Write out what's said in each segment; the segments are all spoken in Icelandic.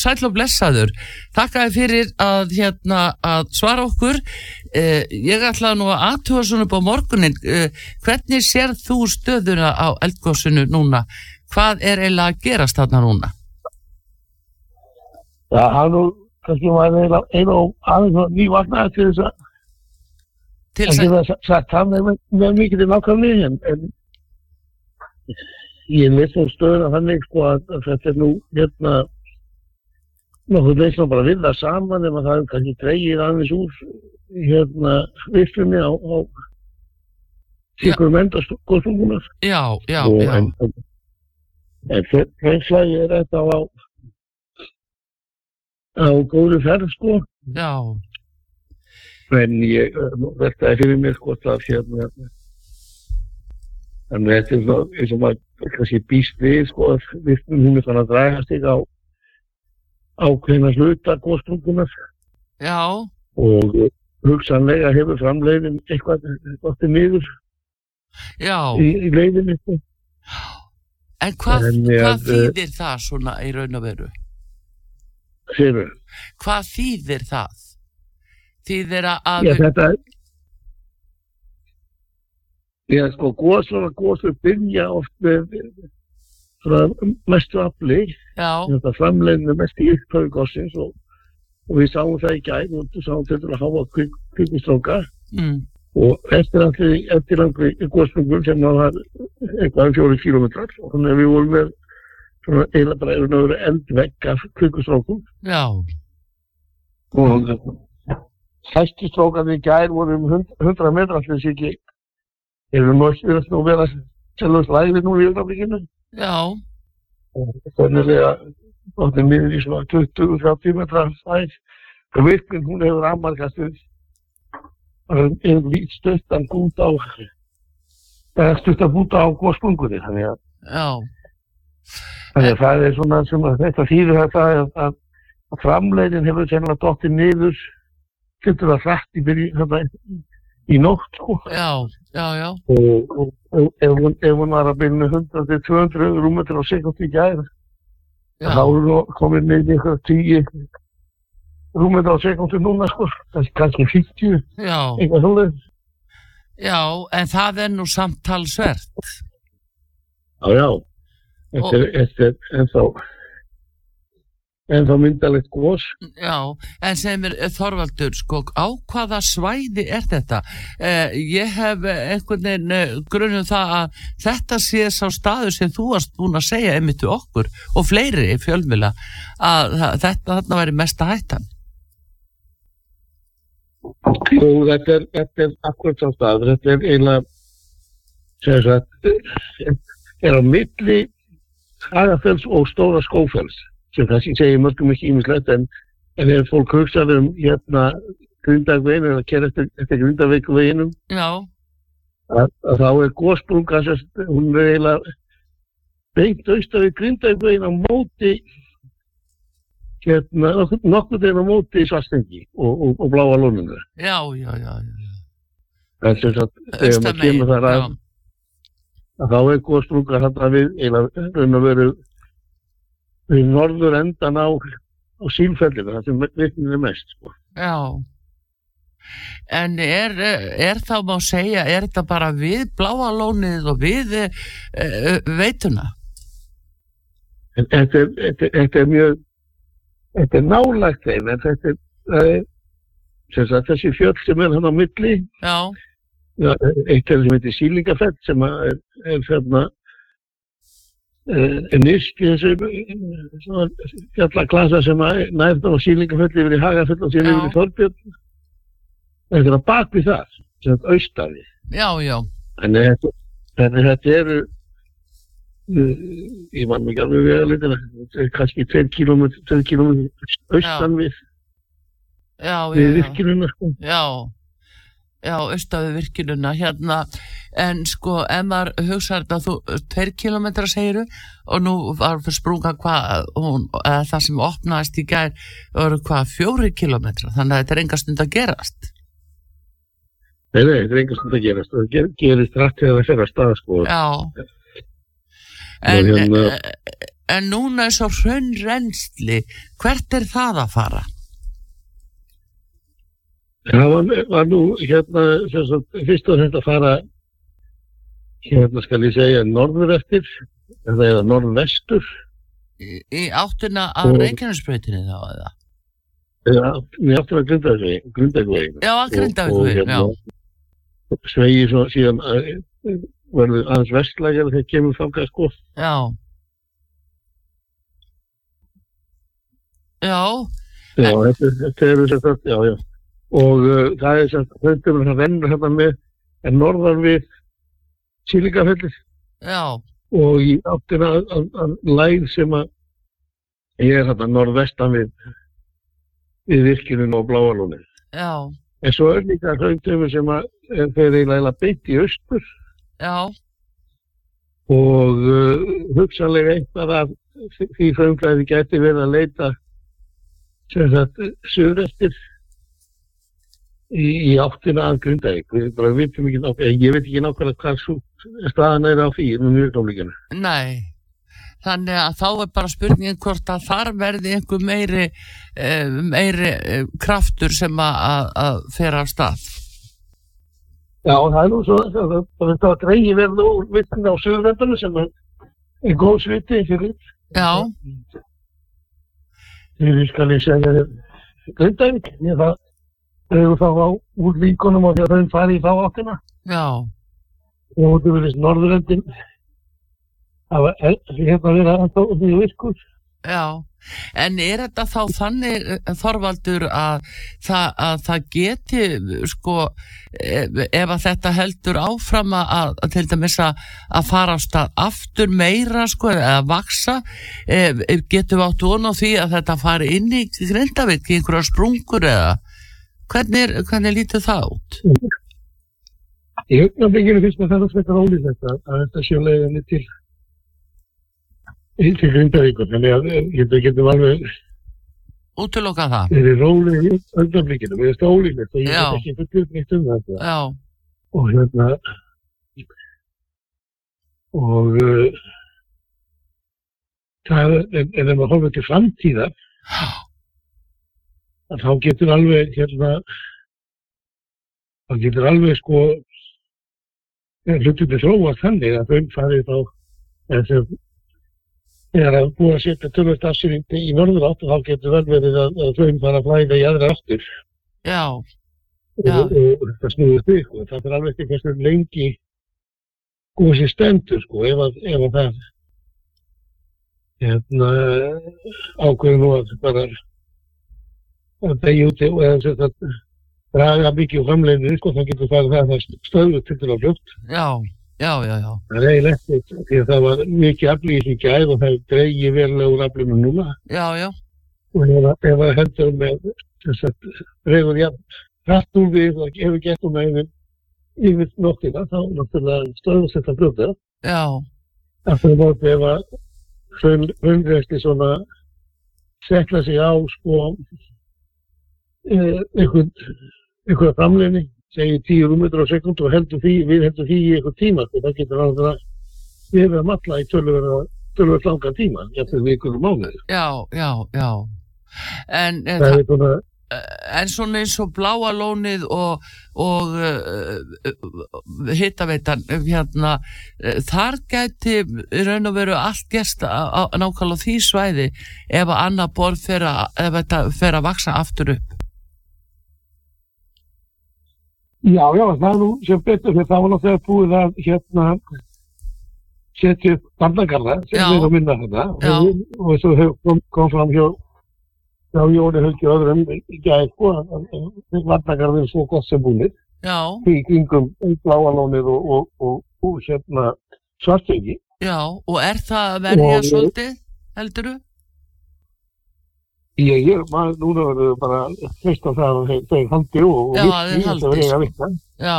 sæl og blessaður. Takkaði fyrir að, hérna, að svara okkur. Eh, ég ætlaði nú að aðtúa svona upp á morgunin. Eh, hvernig sér þú stöðuna á eldgóðsunu núna? Hvað er eiginlega að gerast þarna núna? Já, hann nú, kannski maður einu, einu aðeins nývagnaði til þess að Til að þess að, geta sagt það með, með mikið til nákvæmlega en, en ég veist um stöðuna þannig sko að, að þetta er nú hérna nokkuð veist nú bara að vinna saman ef að það kannski dreigir aðeins úr hérna visslunni á, á ykkur mendaskostungunar já, já, og já, en, en, þesslega er þetta á á góðu ferð sko. Já, en ég veltaði fyrir mér hvort að hérna en þetta er svona eins og maður kannski býst við sko að við hún er þannig að draga sig á ákveðna hluta góðstrungunar já, og hugsanlega hefur framleiðin eitthvað gott í miður já. í, í leiðinni sko. En hvað, hvað þýðir það svona í raun og veru? Sérur. Hvað þýðir það? Þýðir að, Já, þetta Já, sko, góðsvara góðsvara byrja oft með mestu afli já, þetta framleginu mest í upphöfu góðsins og, og við sáum það í gæð og við sáum þetta að hafa kvikustróka mm, og eftirlandri eftirlandri góðsprungum sem var eitthvað um fjóri kílómetrar og þannig að við vorum með svona eiginlega bara erum að vera eldvegg af kvikustrókum já, og hæstu strókan í gæð voru um hund- 100 metrar allir þessi ekki erum nú ekki verið að vera selvast lægri nú í öðraflíkinu já, þannig að þáttum niður í svona 20-30 metra stæð og virkun hún hefur afmarkast við einn lít stuttan gút á eða stuttan gút á góðspungunni þannig að, já, þannig að það er svona sem að þetta þýðir þetta að, framleiðin hefur sennilega dottið niður getur það hrætt í byrju í nótt sko. Já, já, já, og, og, og ef, hún, ef hún var að byrja 100-200 rúmetur á sekund í gæð já, þá er niður í eitthvað tíu rúmið á sekundu núna sko, kannski, kannski 50 já, eitthvað svolítið. já, en það er nú samtalsvert. Já, já, þetta er, þetta ennþá ennþá myndalegt gós. Já, en sem er eh, Þorvaldur, sko, á hvaða svæði er þetta? Eh, ég hef einhvern veginn eh, grunum það að þetta sé sá staður sem þú varst búin að segja einmitt við okkur og fleiri fjölmjöla að þetta þarna væri mesta hættan. Og þetta er, þetta er akkurat sá stað, þetta er eiginlega sem sagt er á milli Hagafells og Stóra Skófells sem kannski segir mörgum ekki ímislegt en, ef fólk hugsaður um hérna grindagvegin eða kera eftir, eftir að, að þá er góðsprunga hún er eiginlega beint austan við Grindavíkvegin á móti hérna, nokkur- þegar á móti svarstengi og, og, og bláa lóninu. Já, já, já, já. en sem sagt, þegar maður kemur þar að, að þá er góðsprunga þarna við eiginlega raun og veru við norður endan á á sílfellinu, það sem virknin er mest sko. já. En er, er þá má segja, er þetta bara við bláa lónið og við uh, veituna? en þetta er, þetta, er- þetta er mjög þetta er nálægt þeim en þetta er, er þessi fjöll sem er hann á milli Já, Já, eitt er sem heitir Sílingafell sem er, er þarna nýst í þessu eh, fjallaklasa sem að nærða á Sílingafell yfir í Hagafell og síðan yfir í Þorbjörn. Þetta er að bak við það sem já, já, þannig að þetta- eru uh, ég man mikið alveg við að er kannski 2 km 2 km austan við, við virkinuna sko. Já, já, austafi virkinuna hérna, en sko, ef maður hugsa þetta, þú, tveir kilometra segiru og nú var fyrir sprunga hvað, það sem opnaðist í gær, voru hvað, fjóri kilometra, þannig að þetta er enga stund að gerast. nei, nei, þetta er enga stund að gerast það ger, gerist rætt þegar það fer að staða sko. Já, en, hérna- en núna er svo hrönn reynsli, hvert er það að fara? Það var, var nú hérna sagt, fyrst og þetta að fara hérna skal ég segja norður eftir eða eða norðvestur Í, í áttuna af Reykjanesbreytinni þá eða? mér áttur að Grundagvegin Já, að Grindavík, já. svegi svo síðan að, verður aðeins vestlægjar þegar kemur þangað sko Já. Já, já, þetta, þetta eru sem sagt, já, já og uh, það er sem sagt, höndum sem rennur hérna með en norðan við Sílingafellir já, og í áttina að, að, að læð sem að ég er hérna norðvestan við við virkinin og bláalónið. Já, en svo er líka höndum sem að eh, þeir eiginlega beint í austur. Já, og uh, hugsanlega eitthvað af því frumklæði geti verið að leita sem sagt söðrættir í, í áttina að við nákvæmlega ég veit ekki nákvæmlega hvað svo staðan er á því með mjög gámlíkinu nei. Þannig að þá er bara spurningin hvort að þar verði einhver meiri, eh, meiri eh, kraftur sem að, að, fer af stað. Já, það er nú svo þetta var dreigi verið úr vittin á söðrættunum sem er, góð sviti fyrir Já, fyrir skal ég segja þér Grundavík ég það dregur þá á úr líkunum og þegar þau fari í þá áttina. Já, og þú verðist norðuröndin það var hérna verið að það því virkur. Já. En er þetta þá þannig, eh, Þorvaldur, að að það geti, sko, ef, ef að þetta heldur áfram að, að til dæmis að, að fara á stað aftur meira, sko, eða vaksa, ef getum átt von á því að þetta fari inn í Grindavík, í einhverja sprungur eða, hvernig, er- hvernig lítur það út? í augnablikinu finnst mér það að þetta ólíklegt að, að þetta sé á leiðinni til til Grindavíkur þannig að eh, þetta getum alveg Útiloka það? verið róleg í augnablikinu mér finnst það ólíklegt og ég Já. veit ekki fyrir nýtt um þetta Já, og hérna og uh, það er, en ef maður horfður til framtíðar að þá getur alveg hérna þá getur alveg sko hlutinni þróast þannig að þá eða sem þegar að búið að setja tölvöld afsýrindi í norður átt þá getur vel verið að, þau fara að flæða í aðra áttur já, Já. og, og þetta snúður þig sko. það er alveg ekki hversu lengi góð sér stendur sko ef að, ef að það hérna ákveður nú að bara að degja úti og eða sem það draga mikið úr framleginu sko þá getur það að það stöðu til til að fljótt já, já, já, já, það er eiginlega ekkert því að það var mikið afli í gæð og það dreigi verulega úr aflinu núna. Já, já, og ef að- ef það hendur með þess að reyður jafn hratt úr við og hefur gett um með yfir nóttina þá náttúrulega stöðast þetta blöða já, að það móti ef að hröngreisli svona setla sig á sko einhverja framleginni segi 10 rúmmetur á sekund og heldur því, við heldur því í einhvern tíma sko, það getur að við hefum að matla í tölverð langan tíma, vikur og mánuður. já, já, já. En, eh, Það svona, en svona eins og bláa lónið og, og uh, hittaveitan hérna, þar gæti raun og veru allt á, nákvæmlega því svæði ef að annað borð fer að, að vaksa aftur upp já, já, það nú sem betur fyrir það var náttúrulega búið að hérna setja upp barnagarða sem Já. við erum að minna þetta Já. og, og hef- kom, kom fram hjá hjá Jóni Helgi og öðrum gæði sko að- að að barnagarðin er svo gott sem búinir já, í kringum bláalónið og, og, og, og hérna svartengi já, og er það að verja Og- svolítið, heldur þú? Ég, ég, maður, núna verður bara fyrst á það að þeir, þeir haldi og, haldi, þetta verður að virka. Já,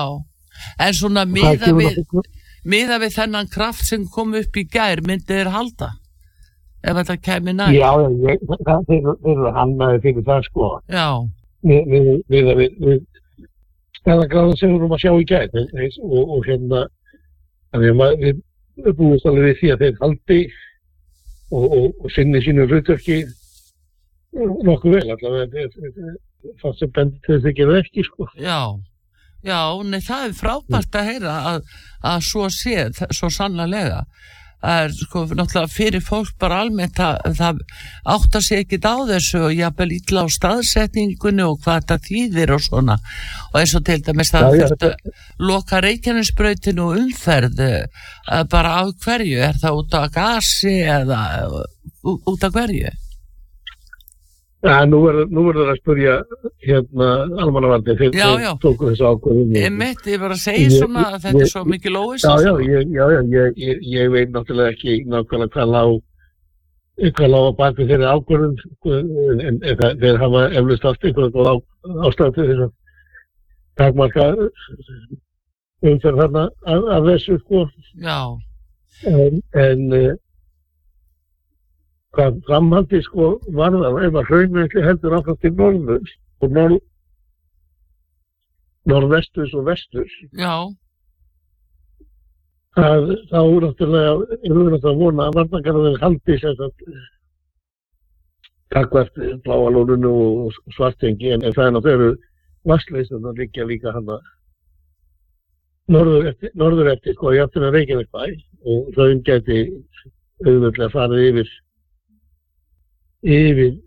en svona Það miða kemur við, miða við þennan kraft sem kom upp í gær myndi þeir halda? Ef þetta kæmi nær. Já, ég, það, eru hannaði fyrir það sko. Já, við, við, við, við, við stæðagráðum sem við erum að sjá í gæð og, og hérna við við búumst alveg við því að þeir haldi og, og, og sinni sínu hlutverki nokkuð vel allavega það sem bendur þess ekki verið ekki sko. Já, já, nei, það er frábært að heyra að, að svo sé, svo sannlega. Það er sko náttúrulega fyrir fólk bara almennt að það áttar sig ekkit á þessu og jafnvel illa á staðsetningunni og hvað þetta þýðir og svona. Og eins og til dæmis það að loka reykjanesbrautinu og umferð eh, bara á hverju, er það út af gasi eða eh, út af hverju? Ja, nú verður verður að spurja hérna Já, þeir já. tóku þessu ákvörðum Ég mitt, ég var að segja Ég- svona að þetta ég- er svo mikið lóis. Já, já, ég, já, já ég, ég, ég veit náttúrulega ekki nákvæmlega hvað lá hvað lá að baki þeirri ákvörðum sko, en, það- þeir hafa eflust allt á, ástæðu þess að takmarka umferð þarna af, af þessu sko Já, en, en uh, hvað framhaldi sko varðar ef að hraunmjöndli heldur áfram til norður og norð norðvestus og vestus já, að þá er við náttúrulega að vona að varnagarðin haldi sem að takvært bláalórunu og svartengi en, en það er náttúrulega vassleysum að liggja líka hann að norður eftir, norður eftir sko, ég aftur að Reykjavík bæ og raun gæti auðvöldlega farið yfir yfir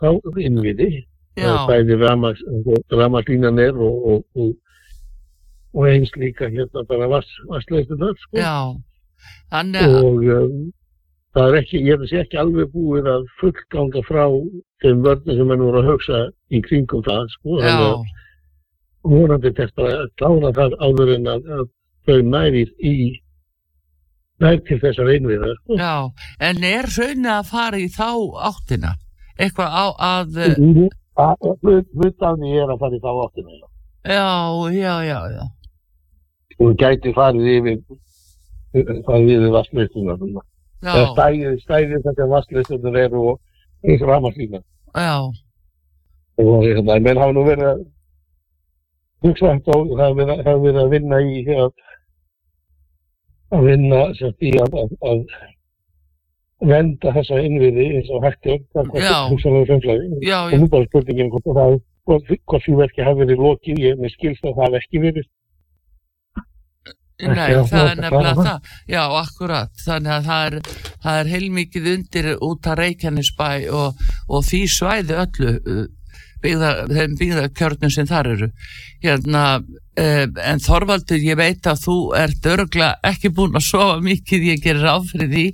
þá innviði já, bæði ramaglínan er og, og, og, og eins líka hérna bara vassleistunar sko. já. Þannig að, og um, það er ekki, ég þessi ekki alveg búið að fullganga frá þeim vörnum sem mann voru að hugsa í kringum það sko. Þannig að vonandi bara að klána það áður en að þau næri í nær til þessar einviða sko. já. En er raunin að fara í þá áttina? Eitthvað á að. Að- hlut hlut af því er að fara í þá áttina já. já, já, já, já. og gæti farið yfir farið yfir vassleistunar eða Já, stæðið, stæðið þetta vassleistunar eru og eins ramaglínan já, og hérna, menn hafa nú verið að hugsa þetta og það hafa verið, að vinna í að, að vinna sem í að, að, að venda þessa innviði eins og fremflæði já, og nú bara spurningin hvort það hvort hvort því verki hafi verið lokið ég með skilst að það hafi ekki verið. Nei, Já, það er það- nefnilega það- það. Já, akkurat. Þannig að það er, það er heilmikið undir út að Reykjanesbæ og, og því svæði öllu uh, byggða, þeim byggðakjörnum sem þar eru. Hérna, uh, en Þorvaldur, ég veit að þú ert örgla ekki búin að sofa mikið, ég gerir ráð fyrir því,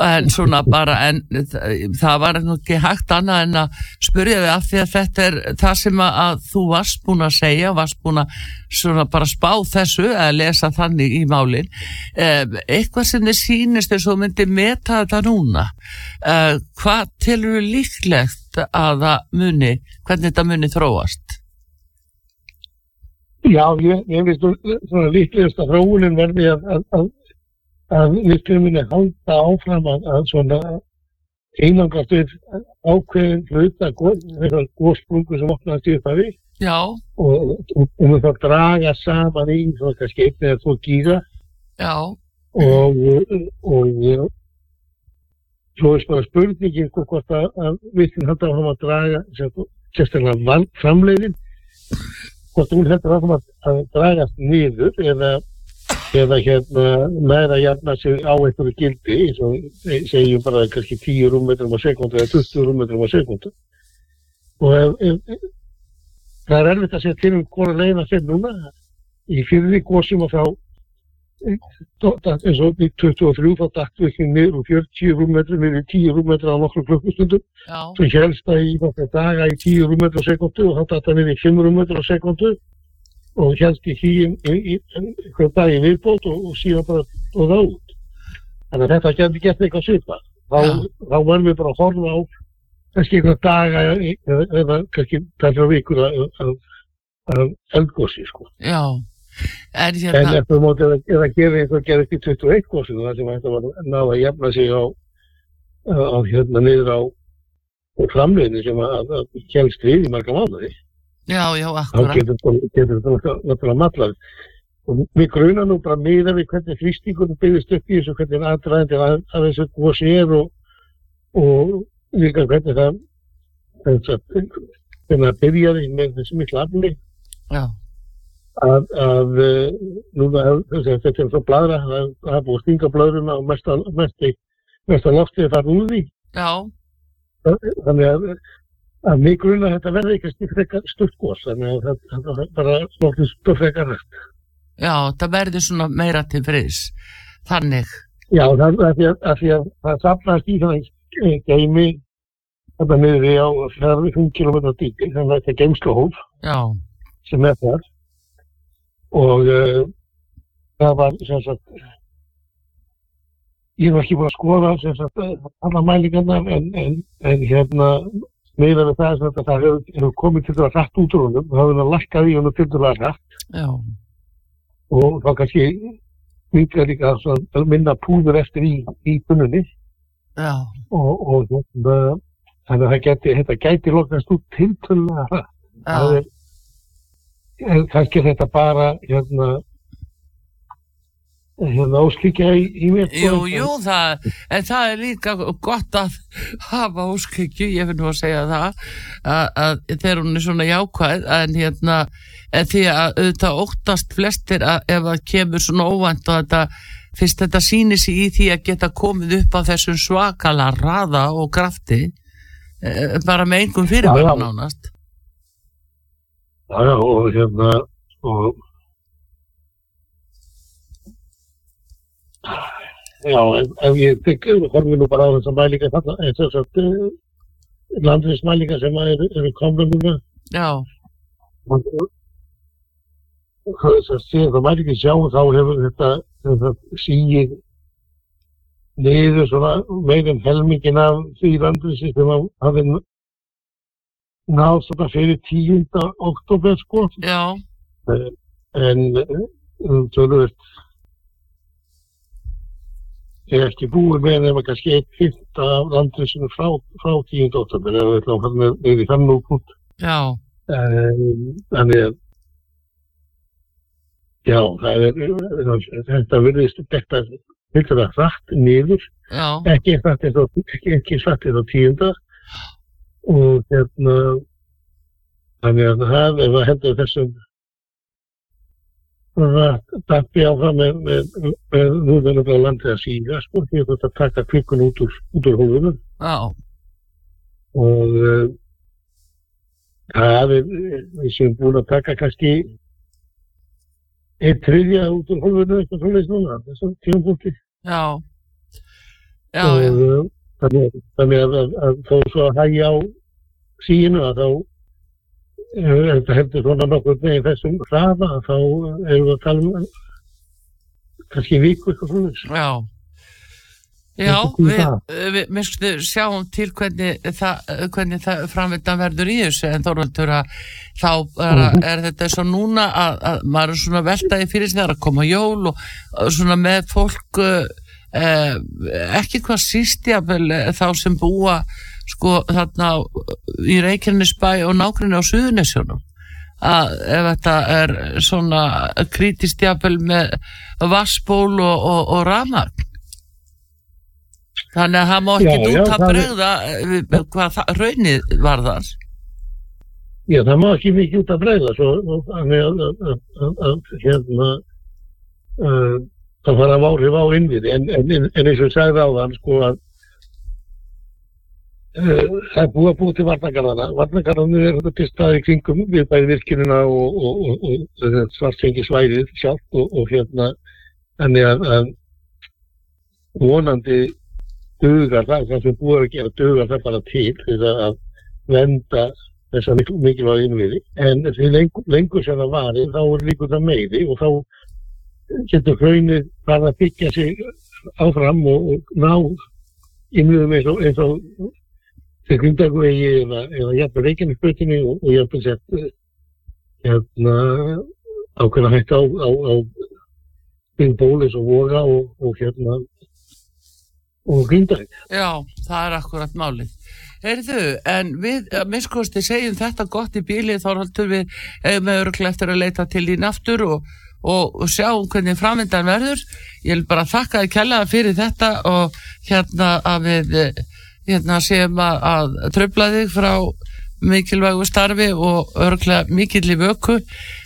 en svona bara, en það, var ekki hægt annað en að spurja þig af því að þetta er það sem að, að þú varst búin að segja, varst búin að svona bara spá þessu eða lesa þannig í málin. Eh, eitthvað sem þið sýnist eins og þú myndir meta þetta núna. Eh, hvað telur líklegt að það muni, hvernig þetta muni þróast? Já, ég, ég nú svona líklegast að þróunin verði að, að, að, að við muni halda áfram að, að svona einangast við ákveðin hluta góðsprungu sem opnaðast í uppafi já, og, og, og við þá draga saman í svona kannski einn eða tvo gíga. Já, og, og svo er bara spurningin hvort að, að við þinn halda áfram að draga sérstaklega framleiðin hvort hún heldur áfram að, að dragast niður eða, eða hérna næra jafna sig á einhverju gildi eins og se- segjum bara kannski 10 rúmmetrum á sekundu eða 20 rúmmetrum á sekundu og ef, ef, það er erfitt að segja til um hvora leiðin að segja núna. Í fyrir gósum og þá eins og í 23 þá dættu ekki niður úr 40 rúmmetrum yfir 10 rúmmetrum á nokkru klukkustundum. Svo helst það í nokkru daga í 10 rúmmetrum á sekundu og þá dættu niður í 5 rúmmetrum á sekundu og helst í 10 í, í, einhver dag í viðbót og, og síðan bara og það út þannig að þetta getur gett eitthvað svipa þá, Já. þá verðum við bara að horfa á kannski einhver daga eða, kannski tættra vikur af eldgósi sko já en eftir móti eða, eða gera eins og gerist í 21 gósinu þar sem þetta var að ná að jafna sig á, á hérna niður á og framleiðinu sem að, að, að helst við í marga mánuði. Já, já, Þá akkurat þetta getur þetta náttúrulega matlað. Og við gruna nú bara miða við hvernig þrýstingunum byggðist upp í þessu, hvernig aðdraðandi að, að þessu gósi er og, og líka hvernig það þess að byrjaði með þessi miklu afli. Að, að eh, núna þetta er svo bladra það er búið að stinga blöðruna og mesta, mesta loftið þar úr því. Já, þannig að, að mig gruna að þetta verði ekki stutt gos þannig að það, það, það bara loftið stutt frekar rætt já, það verður svona meira til friðs. Þannig, Já, það er því að, að, því að það safnast í þannig geimi þetta niður í á 45 km dýpi, þannig að þetta er geimsluhólf já, sem er þar. Og uh, það var sem sagt ég var ekki búin að skoða sem sagt alla mælingarnar en, en, en hérna við það sagt, það hefur, hefur komið til það rætt út úr honum, það hefur lakkað í honum til það rætt já, og þá kannski mikið líka að minna púður eftir í, í bunnunni og, og hérna, þannig að það geti, þetta gæti lokast út hratt. Það já, er, er kannski er þetta bara hérna hérna óskikja í, í mér. sko, jú, jú, það, en það er líka gott að hafa óskikju, ég finn nú að segja það, að, að þegar hún er svona jákvæð, en hérna, en því að auðvitað óttast flestir að ef það kemur svona óvænt og þetta, fyrst þetta sýnir sig í því að geta komið upp á þessum svakala raða og krafti, eh, bara með einhverjum fyrirvara nánast. Já, já, og hérna og Já, ef, ef ég tek, horfum nú bara á þessar mælingar þarna, en þess að landriðsmælingar sem eru, eru komna núna. Já, þess að síðan það mælingar sjá þá hefur þetta, þetta síið niður svona meirinn helmingin af því landriðsi sem hafi náð svona fyrir 10. oktober sko. Já, en um, tölvöld er ekki búið með nema kannski eitt fyrta af landriðsinu frá, frá 10. oktober eða við ætlum hann með í þann já, Um, þannig að já, það er þetta virðist þetta þetta er hratt niður. Já, ekki eins og ekki, ekki eins og tíunda. Og hérna þannig að það ef það hendur þessum dappi áfram með, með, á landið að síga sko, því að þetta taka kvikkun út úr, úr hólunum. Já, og uh, það er við séum búin að taka kannski einn þriðja út úr hólfinu eitthvað svoleiðis núna þessum tímapunkti já, já, og já, uh, þannig, þannig að, að, að þó svo að hægja á síinu að þá ef þetta heldur svona nokkur með þessum hraða þá erum við að tala um kannski viku eitthvað svoleiðis já. Já, er við, það. við minnstu sjáum til hvernig það, hvernig það framvindan verður í þessu en Þorvaldur að þá er, Mhm. er þetta svo núna að, að maður er svona veltaði fyrir sig þegar að koma jól og, svona með fólk eh, ekki hvað síst jafnvel eh, þá sem búa sko þarna í Reykjanesbæ og nákvæmni á Suðunisjónum að ef þetta er svona krítist jafnvel með vassból og, og, og ramagn þannig að það má ekki út að það er- bregða eh, hvað það, raunið var þar. Já, það má ekki mikið út að að hérna uh, það fara að áhrif á innviði. En, en, en eins og sagði á þann sko að það er búið að búið til varnagarðana varnagarðanir er þetta til staði kringum við bæði virkinuna og, og, og, og, og svartsengi svæðið sjálf og, hérna þannig að, að vonandi dugar það, það sem búið að gera dugar það bara til til að venda þessa mikil, mikilvæg innviði. En því lengur, lengur sem það varir þá er líkur það meiri og þá getur hraunir bara að byggja sig áfram og ná innviðum eins og, Gundagvegi eða, eða jafnvel Reykjanesbötinni og, og jafnvel sett eh, hérna ákveðna hægt á, á, á Bólis og Voga og, og hérna og Gundagvegi. Já, það er akkurat málið. Heyrðu, en við, minnskosti, segjum þetta gott í bíli þá haldur við eh, með örglega eftir að leita til þín aftur og, og, sjáum hvernig framvindan verður. Ég vil bara þakka þið kjallaða fyrir þetta og hérna að við, hérna séum að, að tröfla þig frá mikilvægu starfi og örglega mikill í vöku.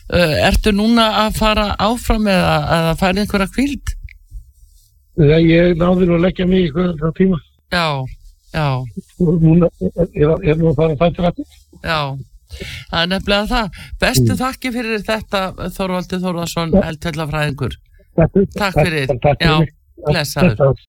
Uh, ertu núna að fara áfram eða, eða fara einhverja kvíld? Þegar ég náði nú að leggja mig í hverja tíma. Já, já, Núna er, nú að fara að fæta rætti. já. Það er nefnilega það. Bestu þakki fyrir þetta Þorvaldi Þorvarsson, eldfellafræðingur. Takk fyrir. Takk Já, fyrir. blessaður. Blessaður.